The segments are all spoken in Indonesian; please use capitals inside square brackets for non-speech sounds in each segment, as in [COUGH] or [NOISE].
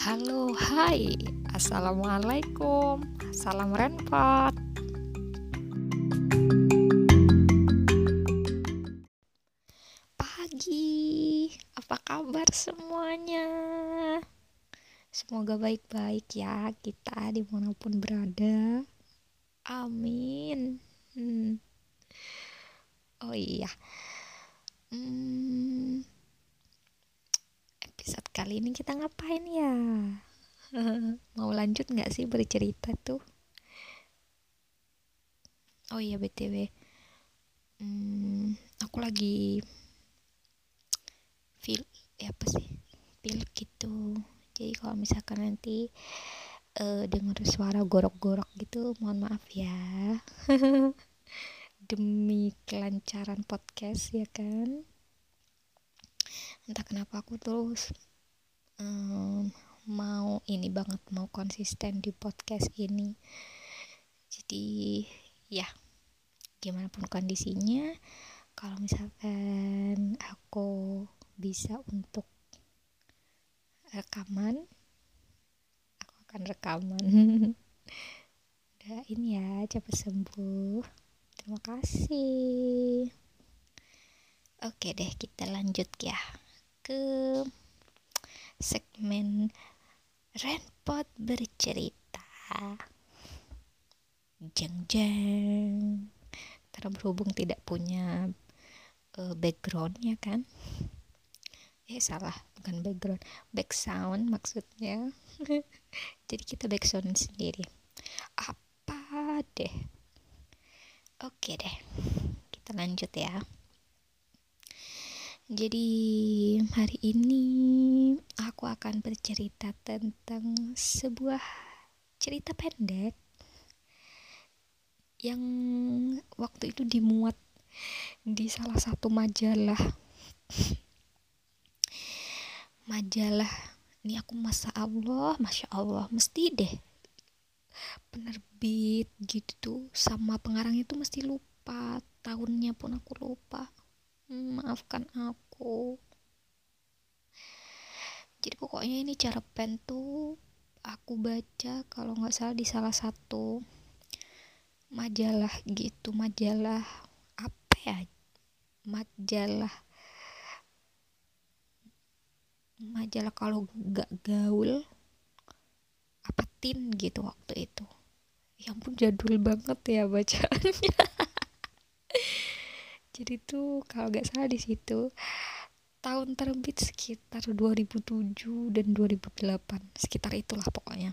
Halo, hai, assalamualaikum, salam renpot. Pagi, apa kabar semuanya? Semoga baik-baik ya kita di mana pun berada. Amin. Hmm. Oh iya. Hmm, episode kali ini kita ngapain ya? [LAUGHS] Mau lanjut nggak sih bercerita tuh? Oh iya btw, hmm, aku lagi feel ya apa sih feel gitu. Jadi kalau misalkan nanti uh, dengar suara gorok-gorok gitu, mohon maaf ya. [LAUGHS] Demi kelancaran podcast ya kan. Entah kenapa aku terus um, mau ini banget mau konsisten di podcast ini. Jadi ya gimana pun kondisinya kalau misalkan aku bisa untuk rekaman aku akan rekaman. [LAUGHS] Udah ini ya cepat sembuh. Terima kasih. Oke deh kita lanjut ya ke segmen Renpot bercerita. Jeng jeng. Karena berhubung tidak punya uh, backgroundnya kan? Eh salah bukan background. Back sound maksudnya. [LAUGHS] Jadi kita back sound sendiri. Apa deh? Oke deh kita lanjut ya jadi hari ini aku akan bercerita tentang sebuah cerita pendek yang waktu itu dimuat di salah satu majalah. Majalah ini aku masa Allah masya Allah mesti deh penerbit gitu tuh sama pengarang itu mesti lupa tahunnya pun aku lupa maafkan aku. Jadi pokoknya ini cara pen tuh aku baca kalau nggak salah di salah satu majalah gitu. Majalah apa ya? Majalah majalah kalau nggak gaul apa tin gitu waktu itu. Yang pun jadul banget ya bacaannya [LAUGHS] jadi tuh kalau nggak salah di situ tahun terbit sekitar 2007 dan 2008 sekitar itulah pokoknya.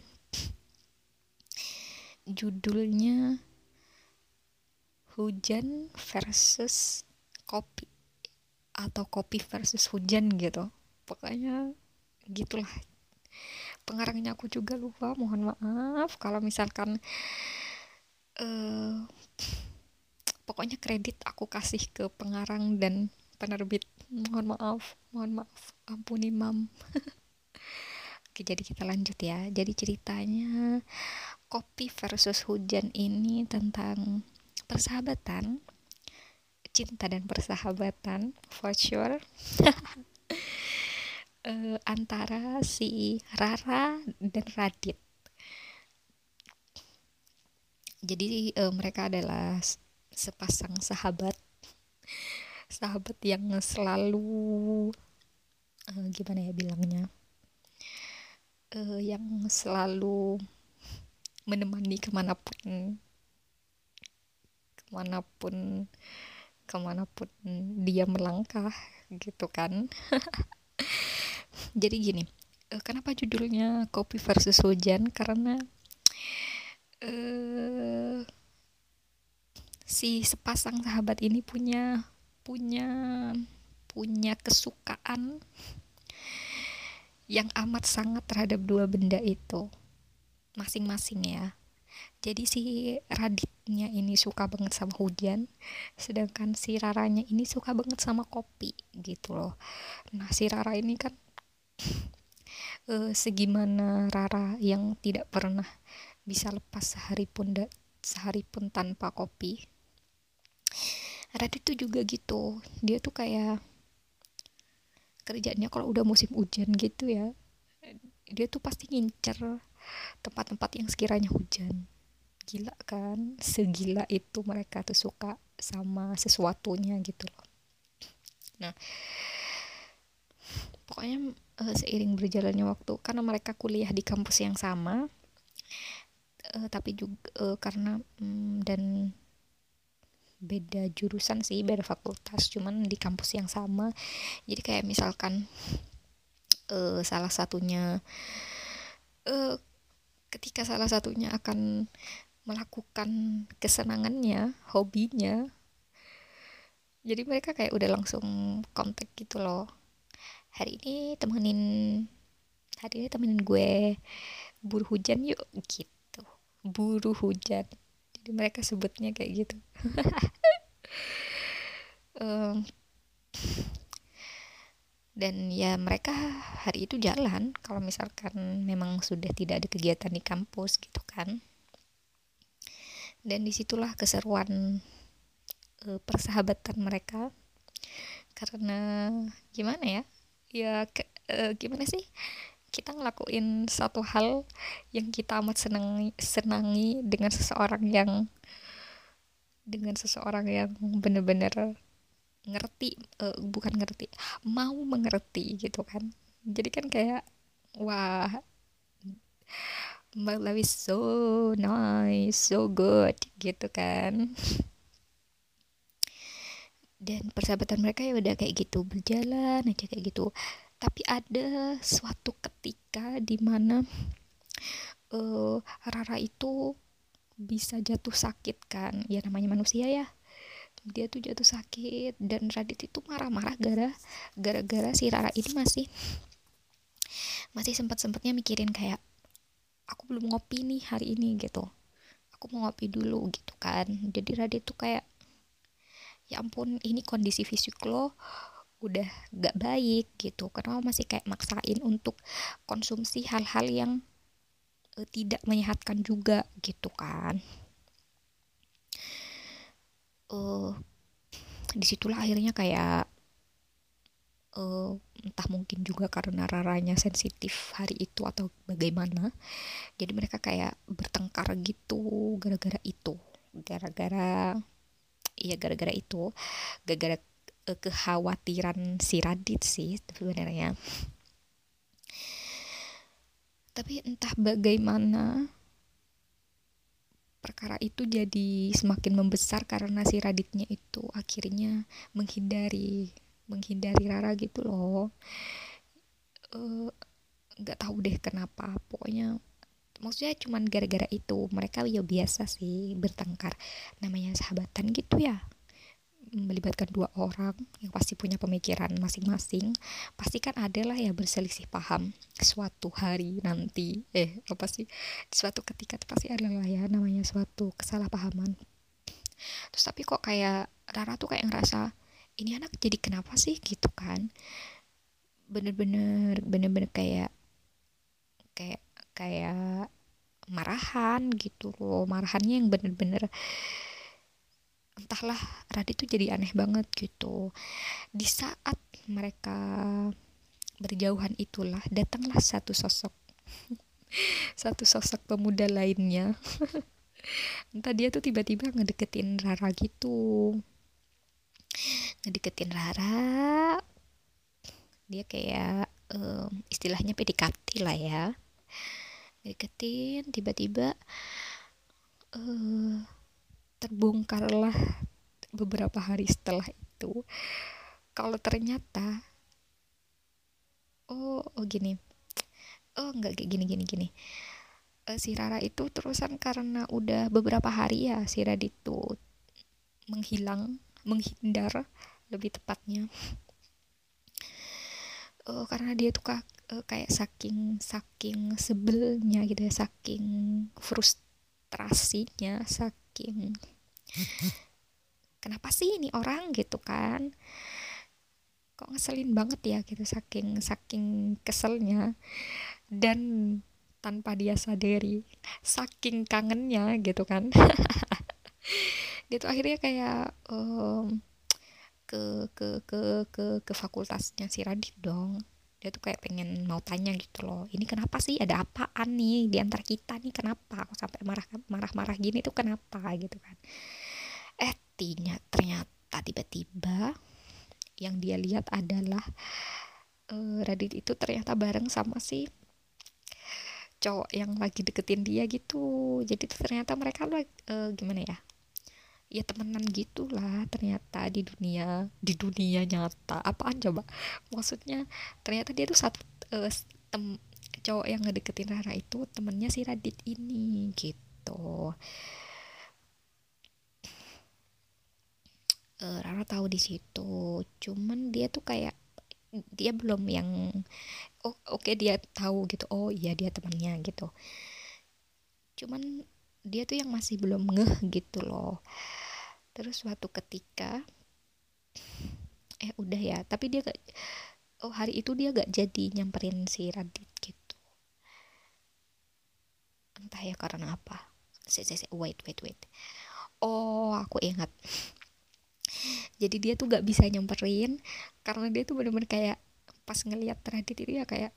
Judulnya hujan versus kopi atau kopi versus hujan gitu. Pokoknya gitulah. Pengarangnya aku juga lupa mohon maaf. Kalau misalkan uh, pokoknya kredit aku kasih ke pengarang dan penerbit. Mohon maaf mohon maaf. Ampuni mam. [LAUGHS] Oke jadi kita lanjut ya. Jadi ceritanya kopi versus hujan ini tentang persahabatan cinta dan persahabatan for sure. Uh, [LAUGHS] antara si Rara dan Radit. Jadi uh, mereka adalah sepasang sahabat. Sahabat yang selalu uh, gimana ya bilangnya? Uh, yang selalu menemani ke mana pun. Ke mana pun ke mana pun dia melangkah gitu kan. [LAUGHS] Jadi gini uh, kenapa judulnya kopi versus hujan? Karena uh, si sepasang sahabat ini punya punya punya kesukaan yang amat sangat terhadap dua benda itu. Masing-masing ya. Jadi si Raditnya ini suka banget sama hujan sedangkan si Raranya ini suka banget sama kopi gitu loh. Nah si Rara ini kan uh, [SNIFFS] segimana Rara yang tidak pernah bisa lepas sehari pun sehari pun tanpa kopi Radit tuh juga gitu. Dia tuh kayak kerjanya kalau udah musim hujan gitu ya dia tuh pasti ngincer tempat-tempat yang sekiranya hujan. Gila kan? Segila itu mereka tuh suka sama sesuatunya gitu loh. Nah pokoknya uh, seiring berjalannya waktu karena mereka kuliah di kampus yang sama uh, tapi juga uh, karena um, dan beda jurusan sih beda fakultas cuman di kampus yang sama. Jadi kayak misalkan uh, salah satunya uh, ketika salah satunya akan melakukan kesenangannya hobinya jadi mereka kayak udah langsung kontak gitu loh. Hari ini temenin hari ini temenin gue buru hujan yuk gitu. Buru hujan mereka sebutnya kayak gitu. [LAUGHS] Um, dan ya mereka hari itu jalan. Kalau misalkan memang sudah tidak ada kegiatan di kampus gitu kan. Dan di situlah keseruan uh, persahabatan mereka. Karena gimana ya? Ya ke, uh, gimana sih kita ngelakuin satu hal yang kita amat senangi senangi dengan seseorang yang dengan seseorang yang bener-bener ngerti uh, bukan ngerti mau mengerti gitu kan. Jadi kan kayak wah life is so nice so good gitu kan. Dan persahabatan mereka ya udah kayak gitu berjalan aja kayak gitu tapi ada suatu ketika di mana uh, Rara itu bisa jatuh sakit kan? Ya namanya manusia ya. Dia tuh jatuh sakit dan Radit itu marah-marah gara gara-gara si Rara ini masih masih sempat-sempatnya mikirin kayak aku belum ngopi nih hari ini gitu. Aku mau ngopi dulu gitu kan. Jadi Radit tuh kayak ya ampun ini kondisi fisik lo udah gak baik gitu. Karena masih kayak maksain untuk konsumsi hal-hal yang uh, tidak menyehatkan juga gitu kan. Uh, di situlah akhirnya kayak uh, entah mungkin juga karena raranya sensitif hari itu atau bagaimana jadi mereka kayak bertengkar gitu gara-gara itu. Gara-gara iya gara-gara itu. Gara-gara uh, kekhawatiran si Radit sih sebenarnya. Tapi entah bagaimana perkara itu jadi semakin membesar karena si Raditnya itu akhirnya menghindari menghindari Rara gitu loh. Eh, nggak uh, tahu deh kenapa pokoknya maksudnya cuman gara-gara itu mereka ya biasa sih bertengkar namanya sahabatan gitu ya melibatkan dua orang yang pasti punya pemikiran masing-masing pasti kan ada lah ya berselisih paham. Suatu hari nanti eh apa sih? Suatu ketika pasti ada lah ya namanya suatu kesalahpahaman. Terus tapi kok kayak Rara tuh kayak ngerasa ini anak jadi kenapa sih? Gitu kan. Bener-bener bener-bener kayak kayak kayak marahan gitu loh. Marahannya yang bener-bener entahlah Radit tuh jadi aneh banget gitu. Di saat mereka berjauhan itulah datanglah satu sosok. [LAUGHS] Satu sosok pemuda lainnya. [LAUGHS] Entah dia tuh tiba-tiba ngedeketin Rara gitu. Ngedeketin Rara. Dia kayak um, istilahnya PDKT lah ya. Ngedeketin tiba-tiba uh, terbongkarlah beberapa hari setelah itu. Kalau ternyata oh oh gini. Oh nggak kayak gini gini gini. Uh, si Rara itu terusan karena udah beberapa hari ya si Radit tuh menghilang menghindar lebih tepatnya. Uh, karena dia tuh kak, uh, kayak saking saking sebelnya gitu ya saking frustrasinya yakin kenapa sih ini orang gitu kan? Kok ngeselin banget ya gitu saking saking keselnya. Dan tanpa dia sadari saking kangennya gitu kan. Dia [LAUGHS] tuh akhirnya kayak um, ke ke ke ke ke fakultasnya si Radit dong dia tuh kayak pengen mau tanya gitu loh ini kenapa sih? Ada apaan nih di antara kita nih? Kenapa? Aku sampai marah marah marah gini tuh kenapa? Gitu kan. Eh tinya ternyata tiba-tiba yang dia lihat adalah uh, Radit itu ternyata bareng sama si cowok yang lagi deketin dia gitu. Jadi ternyata mereka uh, gimana ya ya temenan gitulah ternyata di dunia di dunia nyata. Apaan coba? Maksudnya ternyata dia tuh satu uh, tem cowok yang ngedeketin Rara itu temennya si Radit ini gitu. Uh, Rara tahu di situ cuman dia tuh kayak dia belum yang oh oke okay, dia tahu gitu oh iya dia temannya gitu. Cuman dia tuh yang masih belum ngeh gitu loh. Terus suatu ketika eh udah ya tapi dia gak oh hari itu dia gak jadi nyamperin si Radit gitu. Entah ya karena apa. Se, se, wait wait wait. Oh aku ingat. Jadi dia tuh gak bisa nyamperin karena dia tuh bener-bener kayak pas ngeliat Radit itu ya kayak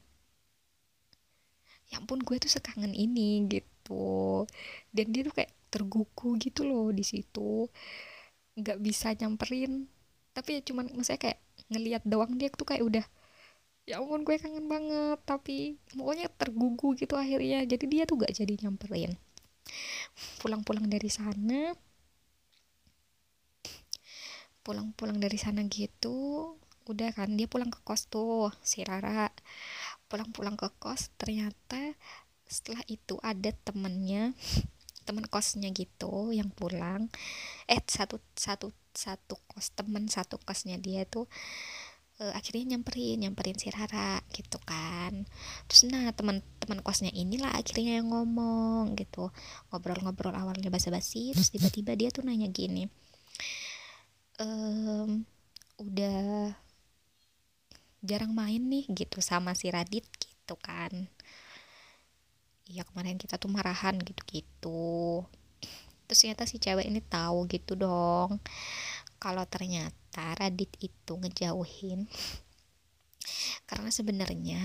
ya ampun gue tuh sekangen ini gitu dan dia tuh kayak tergugu gitu loh di situ. Nggak bisa nyamperin. Tapi ya cuman maksudnya kayak ngelihat doang dia tuh kayak udah ya ampun gue kangen banget. Tapi pokoknya tergugu gitu akhirnya. Jadi dia tuh gak jadi nyamperin. Pulang-pulang dari sana pulang-pulang dari sana gitu udah kan dia pulang ke kos tuh si Rara. Pulang-pulang ke kos ternyata setelah itu ada temennya teman kosnya gitu yang pulang. Eh satu satu satu kos temen satu kosnya dia tuh uh, akhirnya nyamperin nyamperin si Rara gitu kan. Terus nah teman-teman kosnya inilah akhirnya yang ngomong gitu. Ngobrol-ngobrol awalnya basa-basi terus tiba-tiba dia tuh nanya gini ehm, udah jarang main nih gitu sama si Radit gitu kan iya kemarin kita tuh marahan gitu-gitu. Terus ternyata si cewek ini tahu gitu dong. Kalau ternyata Radit itu ngejauhin karena sebenarnya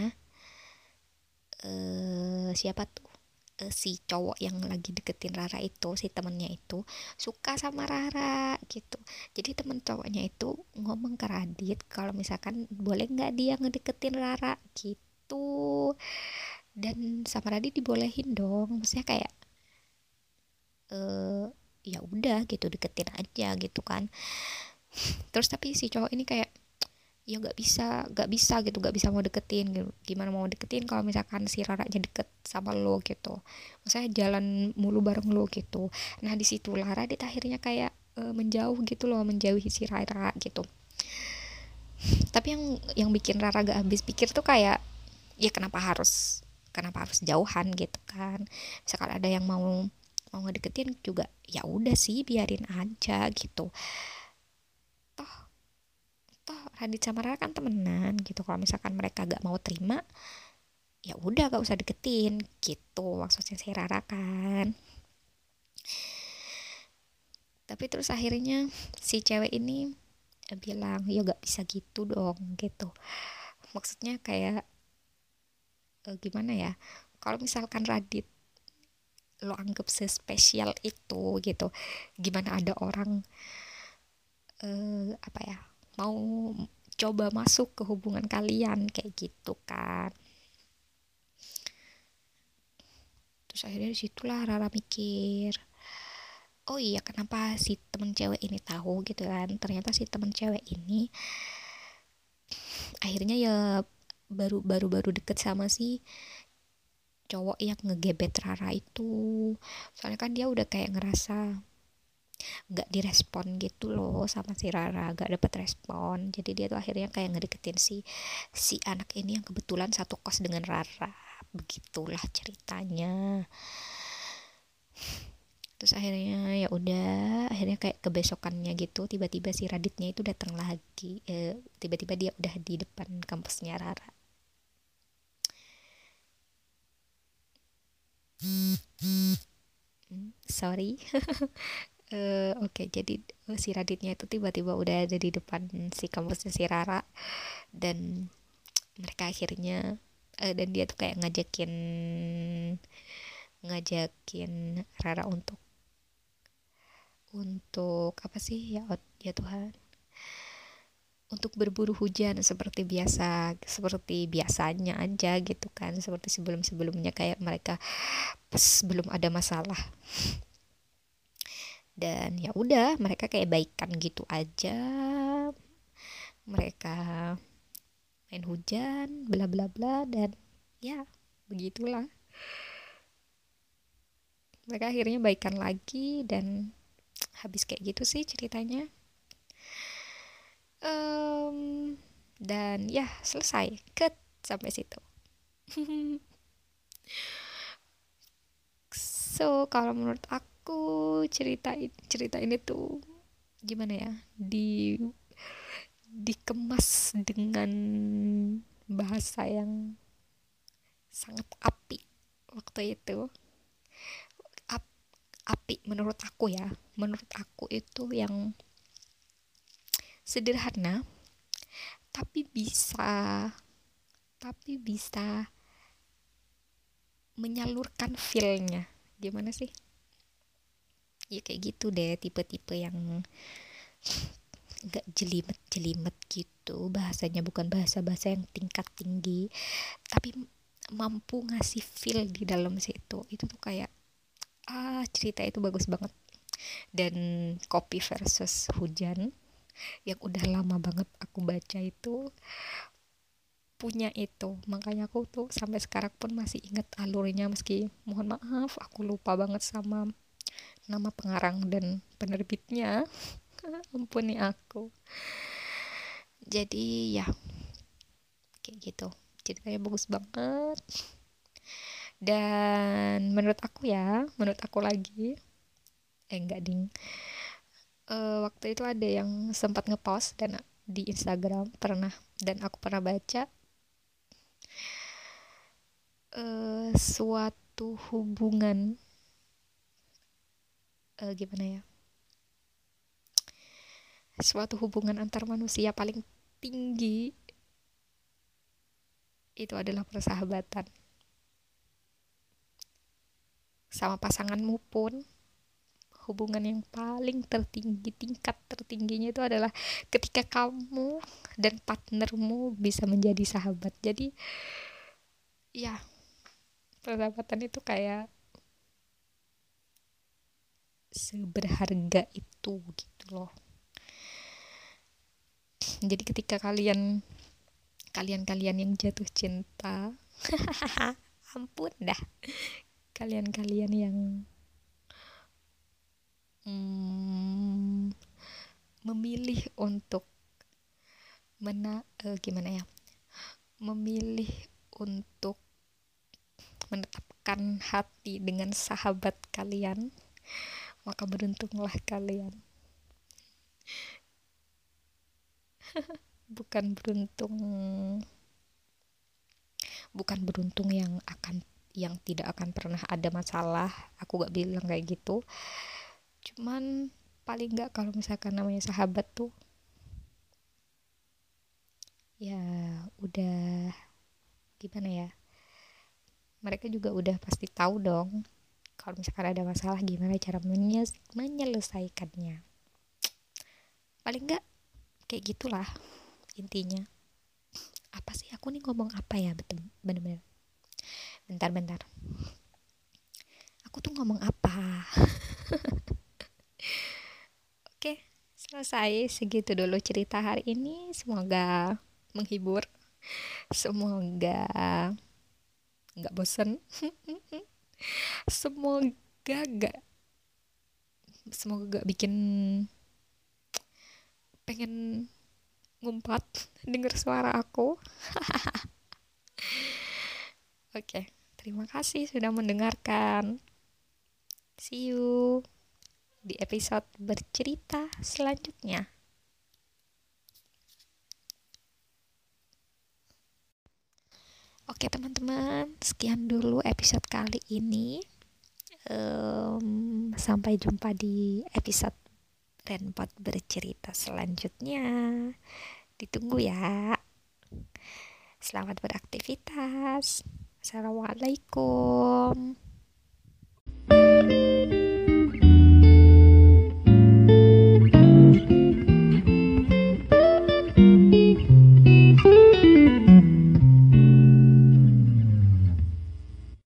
eh, siapa tuh? Uh, si cowok yang lagi deketin Rara itu si temennya itu suka sama Rara gitu. Jadi temen cowoknya itu ngomong ke Radit kalau misalkan boleh nggak dia ngedeketin Rara gitu dan sama Radit dibolehin dong. Maksudnya kayak eh ya udah gitu deketin aja gitu kan. [LAUGHS] Terus tapi si cowok ini kayak ya nggak bisa nggak bisa gitu nggak bisa mau deketin. Gimana mau deketin kalau misalkan si Rara nya deket sama lo gitu. Maksudnya jalan mulu bareng lo gitu. Nah di situ Lara dia akhirnya kayak e, menjauh gitu loh menjauhi si Rara gitu. Tapi yang yang bikin Rara gak habis pikir tuh kayak ya kenapa harus kenapa harus jauhan gitu kan. Misalkan ada yang mau mau ngedeketin juga ya udah sih biarin aja gitu. Toh Radit sama Rara kan temenan gitu. Kalau misalkan mereka gak mau terima ya udah gak usah deketin gitu maksudnya si Rara kan. Tapi terus akhirnya si cewek ini bilang ya gak bisa gitu dong gitu. Maksudnya kayak eh, gimana ya kalau misalkan Radit lo anggap sespesial itu gitu gimana ada orang eh, apa ya mau coba masuk ke hubungan kalian kayak gitu kan. Terus akhirnya di situlah Rara mikir oh iya kenapa si temen cewek ini tahu? Gitu kan. Ternyata si temen cewek ini akhirnya ya baru baru baru deket sama si cowok yang ngegebet Rara itu. Soalnya kan dia udah kayak ngerasa nggak direspon gitu loh sama si Rara gak dapet respon. Jadi dia tuh akhirnya kayak ngedeketin si si anak ini yang kebetulan satu kos dengan Rara. Begitulah ceritanya. Terus akhirnya ya udah akhirnya kayak kebesokannya gitu tiba-tiba si Raditnya itu datang lagi eh, tiba-tiba dia udah di depan kampusnya Rara sorry. Uh, [LAUGHS] oke okay, jadi uh, si Raditnya itu tiba-tiba udah ada di depan si kampusnya si Rara dan mereka akhirnya uh, dan dia tuh kayak ngajakin ngajakin Rara untuk untuk apa sih? Ya ya Tuhan untuk berburu hujan seperti biasa seperti biasanya aja gitu kan seperti sebelum sebelumnya kayak mereka pas belum ada masalah. Dan ya udah mereka kayak baikan gitu aja. Mereka main hujan bla bla bla dan ya begitulah. Mereka akhirnya baikan lagi dan habis kayak gitu sih ceritanya um, dan ya selesai. Cut sampai situ. [LAUGHS] So kalau menurut aku cerita cerita ini tuh gimana ya? Di dikemas dengan bahasa yang sangat api waktu itu. Api menurut aku ya. Menurut aku itu yang sederhana tapi bisa tapi bisa menyalurkan feelnya. Gimana sih? Ya kayak gitu deh tipe-tipe yang gak jelimet-jelimet gitu. Bahasanya bukan bahasa-bahasa yang tingkat tinggi tapi mampu ngasih feel di dalam situ. Itu tuh kayak ah cerita itu bagus banget. Dan kopi versus hujan yang udah lama banget aku baca itu punya itu. Makanya aku tuh sampai sekarang pun masih inget alurnya meski mohon maaf aku lupa banget sama nama pengarang dan penerbitnya. [LAUGHS] Ampuni aku. Jadi ya kayak gitu. Ceritanya bagus banget. Dan menurut aku ya menurut aku lagi eh enggak ding uh, waktu itu ada yang sempat ngepost dan di Instagram pernah dan aku pernah baca. Uh, suatu hubungan uh, gimana ya? Suatu hubungan antar manusia paling tinggi itu adalah persahabatan. Sama pasanganmu pun hubungan yang paling tertinggi tingkat tertingginya itu adalah ketika kamu dan partnermu bisa menjadi sahabat. Jadi ya persahabatan itu kayak seberharga itu gitu loh. Jadi ketika kalian kalian-kalian yang jatuh cinta [LAUGHS] ampun dah. Kalian-kalian yang hmm, memilih untuk mena uh, gimana ya? Memilih untuk menetapkan hati dengan sahabat kalian maka beruntunglah kalian. [LAUGHS] Bukan beruntung bukan beruntung yang akan yang tidak akan pernah ada masalah. Aku gak bilang kayak gitu cuman paling nggak kalau misalkan namanya sahabat tuh ya udah gimana ya mereka juga udah pasti tahu dong kalau misalkan ada masalah gimana cara menyelesaikannya. Paling nggak kayak gitulah intinya. Apa sih aku nih ngomong apa ya betul bener-bener. Bentar-bentar aku tuh ngomong apa Oke, selesai segitu dulu cerita hari ini. Semoga menghibur. Semoga nggak bosen. [LAUGHS] semoga gak semoga gak bikin pengen ngumpat denger suara aku. [LAUGHS] Oke, terima kasih sudah mendengarkan. See you di episode bercerita selanjutnya. Oke teman-teman, sekian dulu episode kali ini. Um, sampai jumpa di episode Renpot bercerita selanjutnya. Ditunggu ya. Selamat beraktivitas. Assalamualaikum.